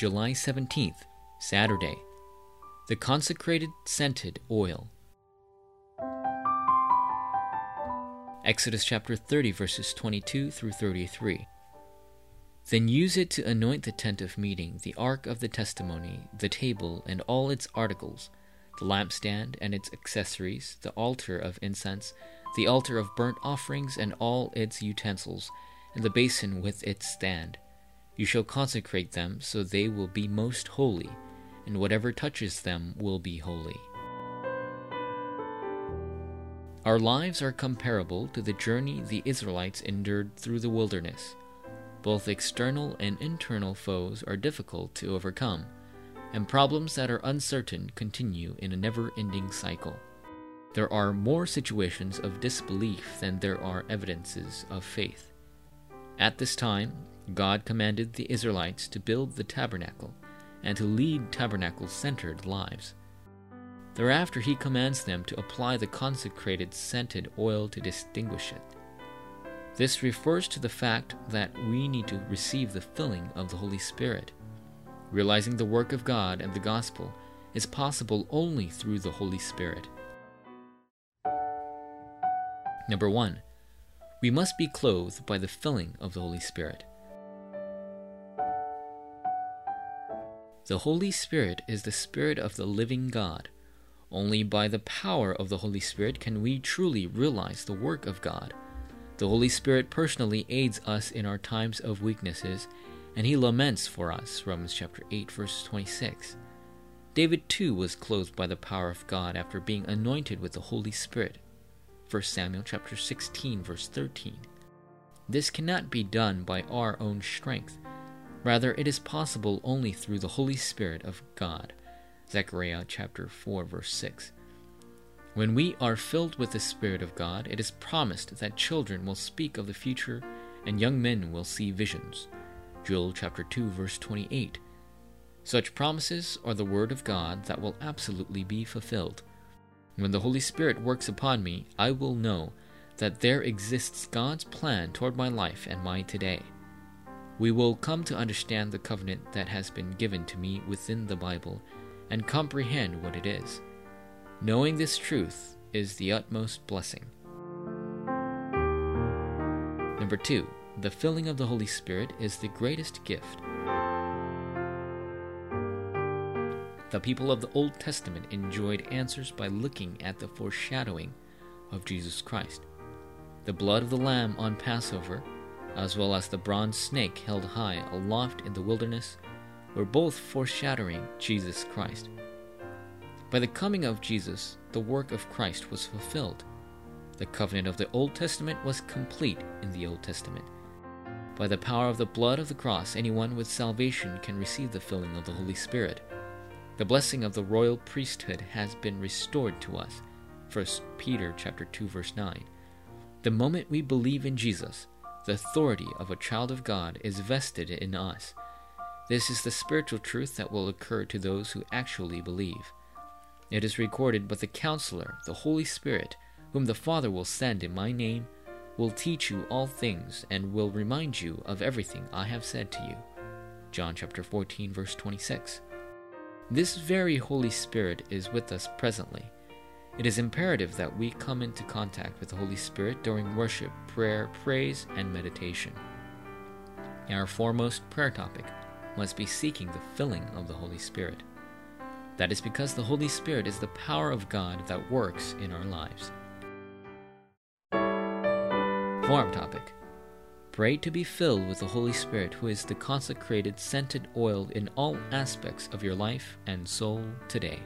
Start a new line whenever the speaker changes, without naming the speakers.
July 17th, Saturday. The consecrated scented oil. Exodus chapter 30, verses 22 through 33. Then use it to anoint the tent of meeting, the ark of the testimony, the table, and all its articles, the lampstand and its accessories, the altar of incense, the altar of burnt offerings, and all its utensils, and the basin with its stand. You shall consecrate them so they will be most holy, and whatever touches them will be holy. Our lives are comparable to the journey the Israelites endured through the wilderness. Both external and internal foes are difficult to overcome, and problems that are uncertain continue in a never ending cycle. There are more situations of disbelief than there are evidences of faith. At this time, God commanded the Israelites to build the tabernacle and to lead tabernacle centered lives. Thereafter, he commands them to apply the consecrated scented oil to distinguish it. This refers to the fact that we need to receive the filling of the Holy Spirit. Realizing the work of God and the gospel is possible only through the Holy Spirit. Number one, we must be clothed by the filling of the Holy Spirit. The Holy Spirit is the Spirit of the living God. Only by the power of the Holy Spirit can we truly realize the work of God. The Holy Spirit personally aids us in our times of weaknesses, and he laments for us. Romans chapter 8 verse 26. David too was clothed by the power of God after being anointed with the Holy Spirit. 1 Samuel chapter 16 verse 13. This cannot be done by our own strength. Rather, it is possible only through the Holy Spirit of God. Zechariah chapter 4 verse 6. When we are filled with the Spirit of God, it is promised that children will speak of the future and young men will see visions. Joel chapter 2 verse 28. Such promises are the word of God that will absolutely be fulfilled. When the Holy Spirit works upon me, I will know that there exists God's plan toward my life and my today we will come to understand the covenant that has been given to me within the Bible and comprehend what it is. Knowing this truth is the utmost blessing. Number two, the filling of the Holy Spirit is the greatest gift. The people of the Old Testament enjoyed answers by looking at the foreshadowing of Jesus Christ. The blood of the Lamb on Passover as well as the bronze snake held high aloft in the wilderness, were both foreshadowing Jesus Christ. By the coming of Jesus, the work of Christ was fulfilled. The covenant of the Old Testament was complete in the Old Testament. By the power of the blood of the cross, anyone with salvation can receive the filling of the Holy Spirit. The blessing of the royal priesthood has been restored to us. 1 Peter chapter 2 verse 9. The moment we believe in Jesus, the authority of a child of God is vested in us. This is the spiritual truth that will occur to those who actually believe. It is recorded, but the counselor, the Holy Spirit, whom the Father will send in my name, will teach you all things and will remind you of everything I have said to you. John chapter 14 verse 26. This very Holy Spirit is with us presently it is imperative that we come into contact with the Holy Spirit during worship, prayer, praise, and meditation. Our foremost prayer topic must be seeking the filling of the Holy Spirit. That is because the Holy Spirit is the power of God that works in our lives. Forum topic Pray to be filled with the Holy Spirit, who is the consecrated scented oil in all aspects of your life and soul today.